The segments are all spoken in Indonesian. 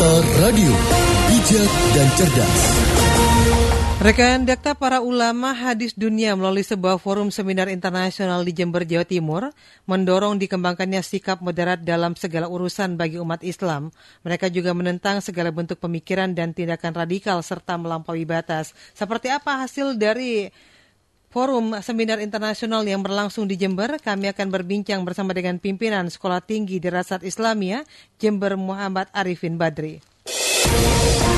Dakta Radio, bijak dan cerdas. Rekan Dakta para ulama hadis dunia melalui sebuah forum seminar internasional di Jember, Jawa Timur, mendorong dikembangkannya sikap moderat dalam segala urusan bagi umat Islam. Mereka juga menentang segala bentuk pemikiran dan tindakan radikal serta melampaui batas. Seperti apa hasil dari Forum Seminar Internasional yang berlangsung di Jember, kami akan berbincang bersama dengan pimpinan Sekolah Tinggi Dirasat Islamia, Jember Muhammad Arifin Badri.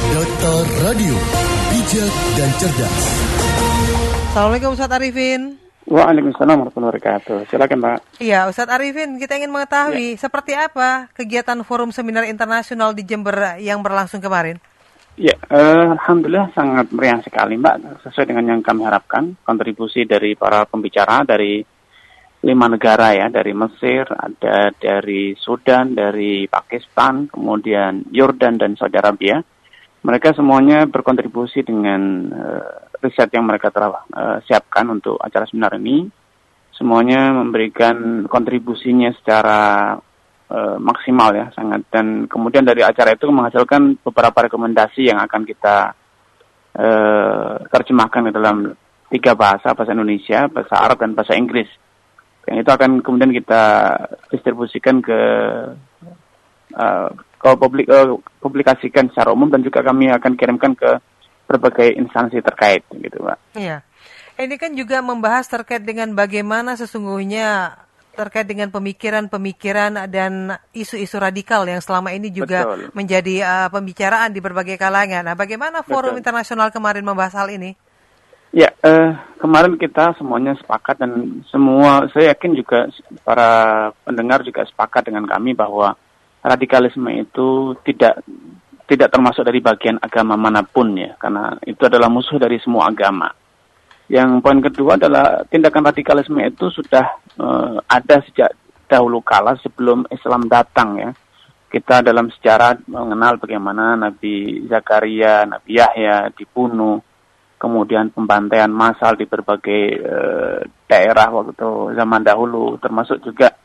Data Radio, bijak dan cerdas. Assalamualaikum Ustaz Arifin. Waalaikumsalam warahmatullahi wabarakatuh. Silakan Mbak. Iya, Ustadz Arifin, kita ingin mengetahui ya. seperti apa kegiatan Forum Seminar Internasional di Jember yang berlangsung kemarin. Ya, uh, alhamdulillah sangat meriah sekali Mbak, sesuai dengan yang kami harapkan. Kontribusi dari para pembicara dari lima negara ya, dari Mesir, ada dari Sudan, dari Pakistan, kemudian Yordan dan Saudi Arabia. Mereka semuanya berkontribusi dengan uh, riset yang mereka telah uh, siapkan untuk acara seminar ini. Semuanya memberikan kontribusinya secara uh, maksimal ya, sangat. Dan kemudian dari acara itu menghasilkan beberapa rekomendasi yang akan kita uh, terjemahkan ke dalam tiga bahasa, bahasa Indonesia, bahasa Arab, dan bahasa Inggris yang itu akan kemudian kita distribusikan ke uh, ke publik uh, publikasikan secara umum dan juga kami akan kirimkan ke berbagai instansi terkait gitu Pak. Iya. Ini kan juga membahas terkait dengan bagaimana sesungguhnya terkait dengan pemikiran-pemikiran dan isu-isu radikal yang selama ini juga Betul. menjadi uh, pembicaraan di berbagai kalangan. Nah, bagaimana forum Betul. internasional kemarin membahas hal ini? Ya, uh, kemarin kita semuanya sepakat dan semua saya yakin juga para pendengar juga sepakat dengan kami bahwa radikalisme itu tidak tidak termasuk dari bagian agama mana pun ya, karena itu adalah musuh dari semua agama. Yang poin kedua adalah tindakan radikalisme itu sudah uh, ada sejak dahulu kala sebelum Islam datang ya. Kita dalam sejarah mengenal bagaimana Nabi Zakaria, Nabi Yahya dibunuh, kemudian pembantaian massal di berbagai uh, daerah waktu zaman dahulu, termasuk juga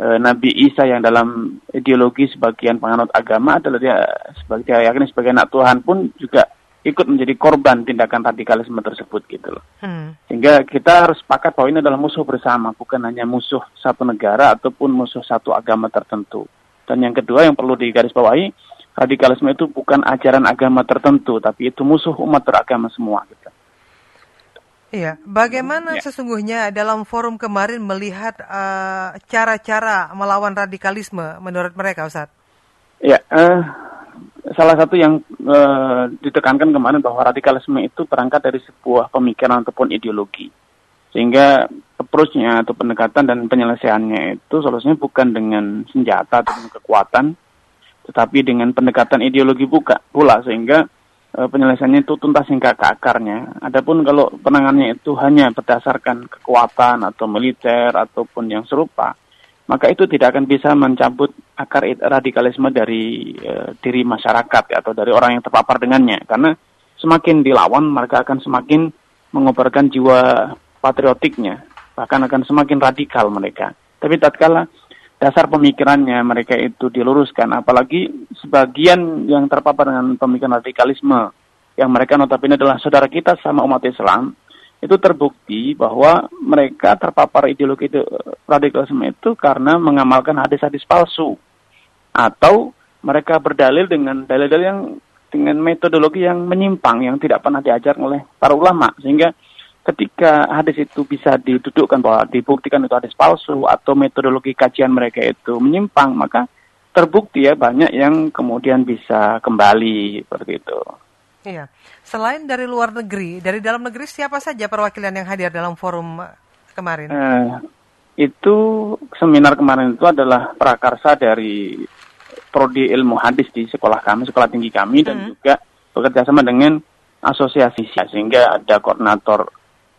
uh, Nabi Isa yang dalam ideologi sebagian penganut agama adalah dia sebagai dia yakin sebagai anak Tuhan pun juga ikut menjadi korban tindakan radikalisme tersebut gitu loh. Hmm. Sehingga kita harus sepakat bahwa ini adalah musuh bersama, bukan hanya musuh satu negara ataupun musuh satu agama tertentu. Dan yang kedua yang perlu digarisbawahi, radikalisme itu bukan ajaran agama tertentu, tapi itu musuh umat beragama semua. Gitu. Iya, bagaimana ya. sesungguhnya dalam forum kemarin melihat uh, cara-cara melawan radikalisme menurut mereka, Ustaz? Ya, uh, salah satu yang uh, ditekankan kemarin bahwa radikalisme itu berangkat dari sebuah pemikiran ataupun ideologi. Sehingga approach-nya atau pendekatan dan penyelesaiannya itu solusinya bukan dengan senjata atau kekuatan, tetapi dengan pendekatan ideologi buka pula sehingga e, penyelesaiannya itu tuntas hingga ke akarnya. Adapun kalau penanganannya itu hanya berdasarkan kekuatan atau militer ataupun yang serupa, maka itu tidak akan bisa mencabut akar radikalisme dari e, diri masyarakat ya, atau dari orang yang terpapar dengannya. Karena semakin dilawan, mereka akan semakin mengobarkan jiwa patriotiknya, bahkan akan semakin radikal mereka. Tapi tatkala dasar pemikirannya mereka itu diluruskan apalagi sebagian yang terpapar dengan pemikiran radikalisme yang mereka notabene adalah saudara kita sama umat Islam itu terbukti bahwa mereka terpapar ideologi itu, radikalisme itu karena mengamalkan hadis-hadis palsu atau mereka berdalil dengan dalil-dalil yang dengan metodologi yang menyimpang yang tidak pernah diajar oleh para ulama sehingga ketika hadis itu bisa didudukkan bahwa dibuktikan itu hadis palsu atau metodologi kajian mereka itu menyimpang, maka terbukti ya banyak yang kemudian bisa kembali seperti itu. Iya. Selain dari luar negeri, dari dalam negeri siapa saja perwakilan yang hadir dalam forum kemarin? Eh, itu seminar kemarin itu adalah prakarsa dari prodi ilmu hadis di sekolah kami, sekolah tinggi kami, hmm. dan juga bekerja sama dengan asosiasi sehingga ada koordinator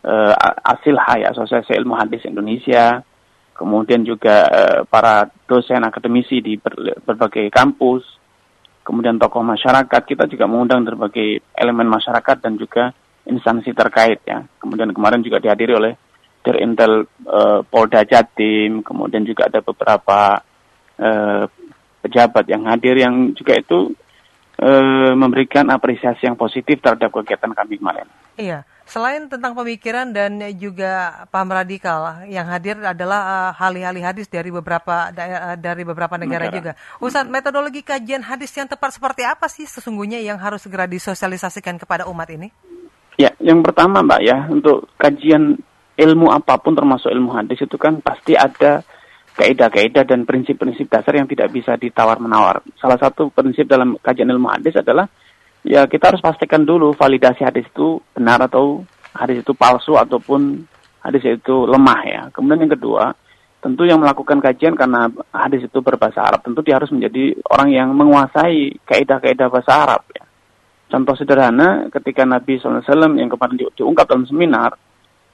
uh, Asil Hai Asosiasi Ilmu Hadis Indonesia, kemudian juga uh, para dosen akademisi di ber, berbagai kampus, kemudian tokoh masyarakat, kita juga mengundang berbagai elemen masyarakat dan juga instansi terkait ya. Kemudian kemarin juga dihadiri oleh Dirintel uh, Polda Jatim, kemudian juga ada beberapa uh, pejabat yang hadir yang juga itu uh, memberikan apresiasi yang positif terhadap kegiatan kami kemarin. Iya, selain tentang pemikiran dan juga paham radikal, yang hadir adalah uh, ahli-ahli hadis dari beberapa daerah, dari beberapa negara, negara juga. Ustaz, metodologi kajian hadis yang tepat seperti apa sih sesungguhnya yang harus segera disosialisasikan kepada umat ini? Ya, yang pertama Mbak ya, untuk kajian ilmu apa pun termasuk ilmu hadis itu kan pasti ada kaidah-kaidah dan prinsip-prinsip dasar yang tidak bisa ditawar-menawar. Salah satu prinsip dalam kajian ilmu hadis adalah ya kita harus pastikan dulu validasi hadis itu benar atau hadis itu palsu ataupun hadis itu lemah ya. Kemudian yang kedua, tentu yang melakukan kajian karena hadis itu berbahasa Arab, tentu dia harus menjadi orang yang menguasai kaidah-kaidah bahasa Arab ya. Contoh sederhana ketika Nabi SAW yang kemarin di, diungkap dalam seminar,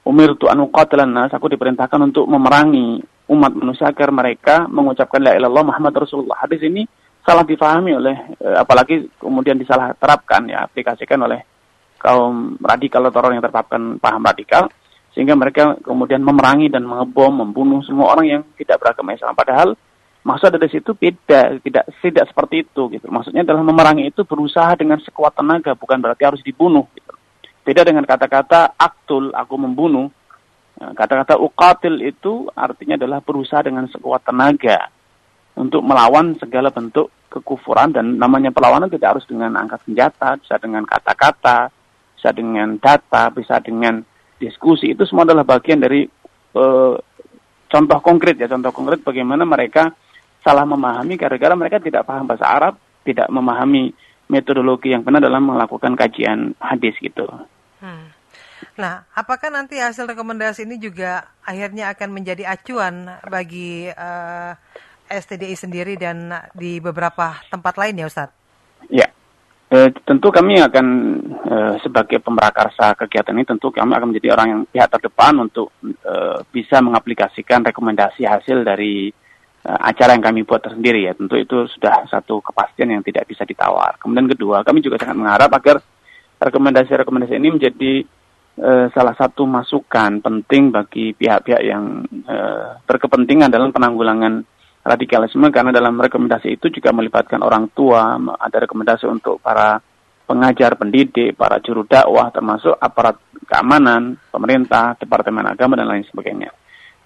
Umir tu anu nas, aku diperintahkan untuk memerangi umat manusia agar mereka mengucapkan la ilallah Muhammad Rasulullah. Hadis ini salah difahami oleh eh, apalagi kemudian disalah terapkan ya aplikasikan oleh kaum radikal atau orang yang terpapkan paham radikal sehingga mereka kemudian memerangi dan mengebom membunuh semua orang yang tidak beragama Islam. Padahal maksud dari situ beda tidak tidak seperti itu gitu. Maksudnya adalah memerangi itu berusaha dengan sekuat tenaga bukan berarti harus dibunuh gitu. beda dengan kata-kata aktul aku membunuh. Nah, kata-kata ukatil itu artinya adalah berusaha dengan sekuat tenaga untuk melawan segala bentuk kekufuran dan namanya perlawanan tidak harus dengan angkat senjata, bisa dengan kata-kata, bisa dengan data, bisa dengan diskusi. Itu semua adalah bagian dari uh, contoh konkret ya, contoh konkret bagaimana mereka salah memahami gara-gara mereka tidak paham bahasa Arab, tidak memahami metodologi yang benar dalam melakukan kajian hadis gitu. Hmm. Nah, apakah nanti hasil rekomendasi ini juga akhirnya akan menjadi acuan bagi uh, STDI sendiri dan di beberapa tempat lain ya Ustadz? Ya, e, tentu kami akan e, sebagai pemerakarsa kegiatan ini tentu kami akan menjadi orang yang pihak terdepan untuk e, bisa mengaplikasikan rekomendasi hasil dari e, acara yang kami buat tersendiri ya. Tentu itu sudah satu kepastian yang tidak bisa ditawar. Kemudian kedua, kami juga sangat mengharap agar rekomendasi-rekomendasi ini menjadi e, salah satu masukan penting bagi pihak-pihak yang e, berkepentingan dalam penanggulangan radikalisme karena dalam rekomendasi itu juga melibatkan orang tua, ada rekomendasi untuk para pengajar, pendidik, para juru dakwah termasuk aparat keamanan, pemerintah, departemen agama dan lain sebagainya.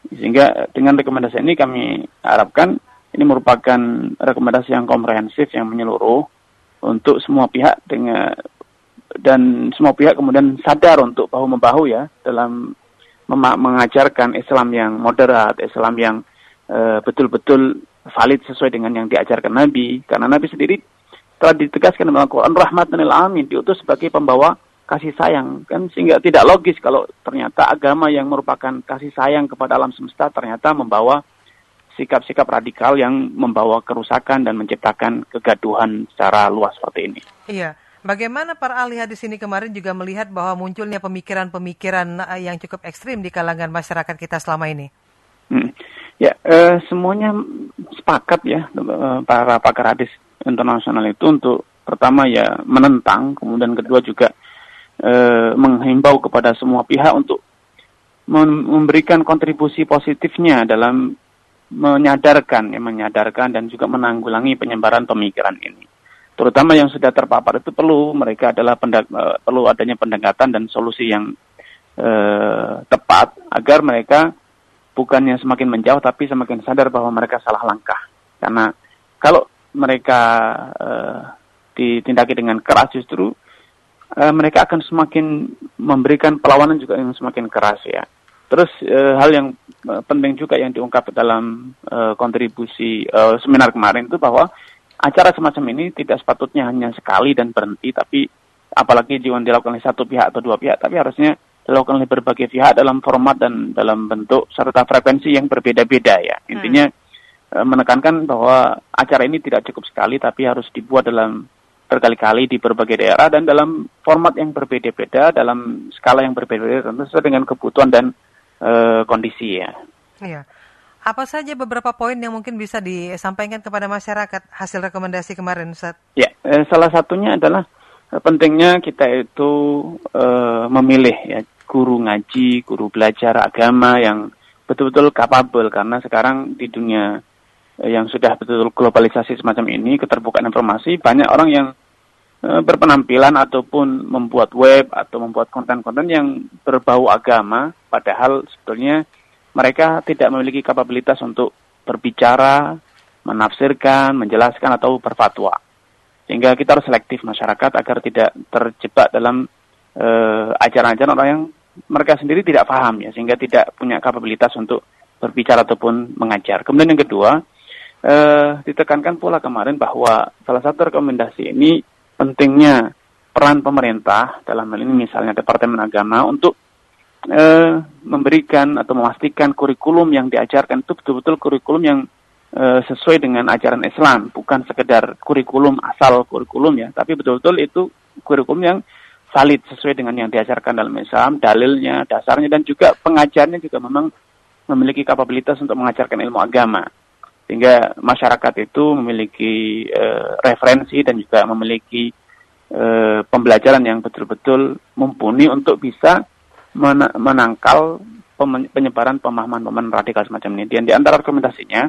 Sehingga dengan rekomendasi ini kami harapkan ini merupakan rekomendasi yang komprehensif yang menyeluruh untuk semua pihak dengan dan semua pihak kemudian sadar untuk bahu membahu ya dalam mengajarkan Islam yang moderat, Islam yang Eh, betul-betul valid sesuai dengan yang diajarkan Nabi. Karena Nabi sendiri telah ditegaskan dalam Al-Quran rahmatan lil alamin diutus sebagai pembawa kasih sayang kan sehingga tidak logis kalau ternyata agama yang merupakan kasih sayang kepada alam semesta ternyata membawa sikap-sikap radikal yang membawa kerusakan dan menciptakan kegaduhan secara luas seperti ini. Iya. Bagaimana para ahli hadis ini kemarin juga melihat bahwa munculnya pemikiran-pemikiran eh, yang cukup ekstrim di kalangan masyarakat kita selama ini? Ya, eh, semuanya sepakat ya eh, para pakar hadis internasional itu untuk pertama ya menentang, kemudian kedua juga eh, menghimbau kepada semua pihak untuk memberikan kontribusi positifnya dalam menyadarkan, ya, menyadarkan dan juga menanggulangi penyebaran pemikiran ini. Terutama yang sudah terpapar itu perlu mereka adalah pendag, eh, perlu adanya pendekatan dan solusi yang eh, tepat agar mereka bukannya semakin menjauh tapi semakin sadar bahwa mereka salah langkah. Karena kalau mereka uh, ditindaki dengan keras justru uh, mereka akan semakin memberikan perlawanan juga yang semakin keras ya. Terus uh, hal yang penting juga yang diungkap dalam uh, kontribusi uh, seminar kemarin itu bahwa acara semacam ini tidak sepatutnya hanya sekali dan berhenti tapi apalagi dilakukan oleh satu pihak atau dua pihak tapi harusnya dilakukan oleh berbagai pihak dalam format dan dalam bentuk serta frekuensi yang berbeda-beda ya. Hmm. Intinya hmm. menekankan bahwa acara ini tidak cukup sekali tapi harus dibuat dalam berkali-kali di berbagai daerah dan dalam format yang berbeda-beda, dalam skala yang berbeda-beda tentu sesuai dengan kebutuhan dan e, kondisi ya. Iya. Apa saja beberapa poin yang mungkin bisa disampaikan kepada masyarakat hasil rekomendasi kemarin, Ustaz? Ya, eh, salah satunya adalah pentingnya kita itu uh, memilih ya guru ngaji, guru belajar agama yang betul-betul kapabel karena sekarang di dunia eh, yang sudah betul-betul globalisasi semacam ini, keterbukaan informasi, banyak orang yang eh, berpenampilan ataupun membuat web atau membuat konten-konten yang berbau agama, padahal sebetulnya mereka tidak memiliki kapabilitas untuk berbicara, menafsirkan, menjelaskan atau berfatwa. Sehingga kita harus selektif masyarakat agar tidak terjebak dalam uh, ajaran-ajaran orang yang mereka sendiri tidak paham ya, sehingga tidak punya kapabilitas untuk berbicara ataupun mengajar. Kemudian yang kedua, uh, ditekankan pula kemarin bahwa salah satu rekomendasi ini pentingnya peran pemerintah dalam hal ini misalnya Departemen Agama untuk uh, memberikan atau memastikan kurikulum yang diajarkan itu betul-betul kurikulum yang uh, sesuai dengan ajaran Islam, bukan sekedar kurikulum asal kurikulum ya, tapi betul-betul itu kurikulum yang valid sesuai dengan yang diajarkan dalam Islam, dalilnya, dasarnya dan juga pengajarnya juga memang memiliki kapabilitas untuk mengajarkan ilmu agama. Sehingga masyarakat itu memiliki uh, referensi dan juga memiliki uh, pembelajaran yang betul-betul mumpuni untuk bisa men menangkal penyebaran pemahaman-pemahaman radikal semacam ini. Dan di antara rekomendasinya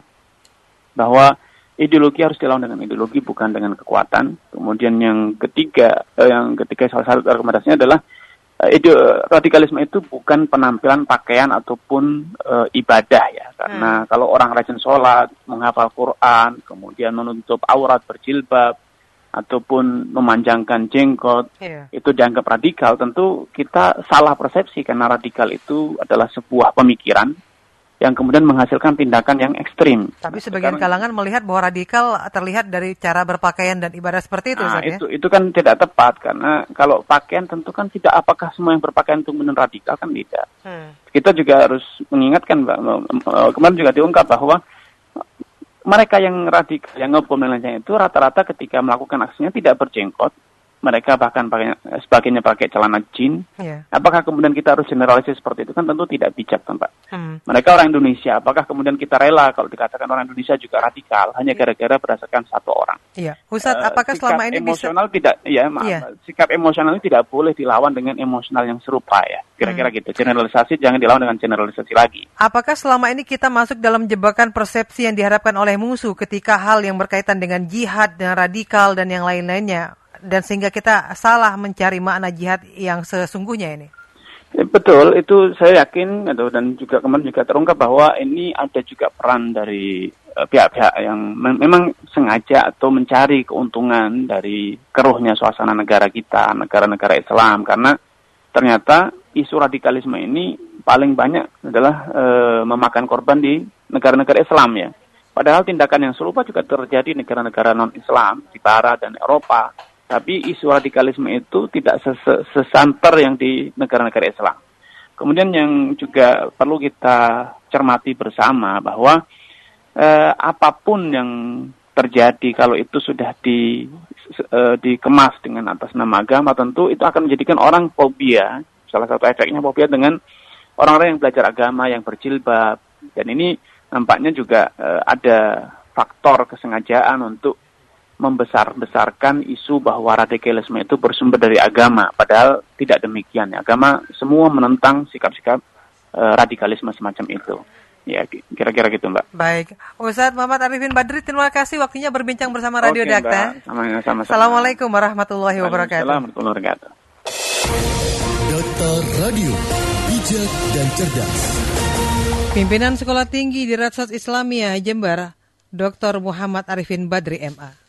bahwa ideologi harus dilawan dengan ideologi bukan dengan kekuatan. Kemudian yang ketiga, eh, yang ketiga salah satu rekomendasinya adalah eh, ide radikalisme itu bukan penampilan pakaian ataupun eh, ibadah ya. Karena hmm. kalau orang rajin sholat, menghafal Quran, kemudian menutup aurat berjilbab, ataupun memanjangkan jenggot yeah. itu dianggap radikal tentu kita salah persepsi karena radikal itu adalah sebuah pemikiran yang kemudian menghasilkan tindakan yang ekstrim. Tapi sebagian Sekarang, kalangan melihat bahwa radikal terlihat dari cara berpakaian dan ibadah seperti itu. Nah, ya? itu itu kan tidak tepat karena kalau pakaian tentu kan tidak apakah semua yang berpakaian itu benar radikal kan tidak. Hmm. Kita juga harus mengingatkan kemarin juga diungkap bahwa mereka yang radikal, yang ngebom dan lain-lain itu rata-rata ketika melakukan aksinya tidak berjenggot, mereka bahkan pakai sebagainya pakai celana jin. Yeah. Apakah kemudian kita harus generalisasi seperti itu kan tentu tidak bijak, kan, Pak. Hmm. Mereka orang Indonesia. Apakah kemudian kita rela kalau dikatakan orang Indonesia juga radikal hanya iya. gara-gara berdasarkan satu orang? Iya. Yeah. Uh, apakah selama ini emosional bisa... tidak ya, maaf, yeah. sikap emosional ini tidak boleh dilawan dengan emosional yang serupa ya. Kira-kira hmm. gitu. Generalisasi jangan dilawan dengan generalisasi lagi. Apakah selama ini kita masuk dalam jebakan persepsi yang diharapkan oleh musuh ketika hal yang berkaitan dengan jihad dan radikal dan yang lain-lainnya dan sehingga kita salah mencari makna jihad yang sesungguhnya ini. Ya, betul, itu saya yakin gitu, dan juga kemarin juga terungkap bahwa ini ada juga peran dari eh, pihak-pihak yang me memang sengaja atau mencari keuntungan dari keruhnya suasana negara kita, negara-negara Islam, karena ternyata isu radikalisme ini paling banyak adalah uh, memakan korban di negara-negara Islam ya. Padahal tindakan yang serupa juga terjadi di negara-negara non-Islam di Barat dan Eropa tapi isu radikalisme itu tidak ses sesanter yang di negara-negara Islam. Kemudian yang juga perlu kita cermati bersama bahwa eh, apa pun yang terjadi kalau itu sudah di eh, dikemas dengan atas nama agama tentu itu akan menjadikan orang fobia. Salah satu efeknya fobia dengan orang-orang yang belajar agama yang berjilbab dan ini nampaknya juga eh, ada faktor kesengajaan untuk membesar-besarkan isu bahwa radikalisme itu bersumber dari agama, padahal tidak demikian. Agama semua menentang sikap-sikap e, radikalisme semacam itu. Ya, kira-kira gitu, Mbak. Baik. Ustadz Muhammad Arifin Badri, terima kasih waktunya berbincang bersama Radio Oke, Dakta. Sama-sama. Assalamualaikum warahmatullahi wabarakatuh. Assalamualaikum warahmatullahi wabarakatuh. Dakta Radio, bijak dan cerdas. Pimpinan Sekolah Tinggi di Ratsat Islamia Jember, Dr. Muhammad Arifin Badri MA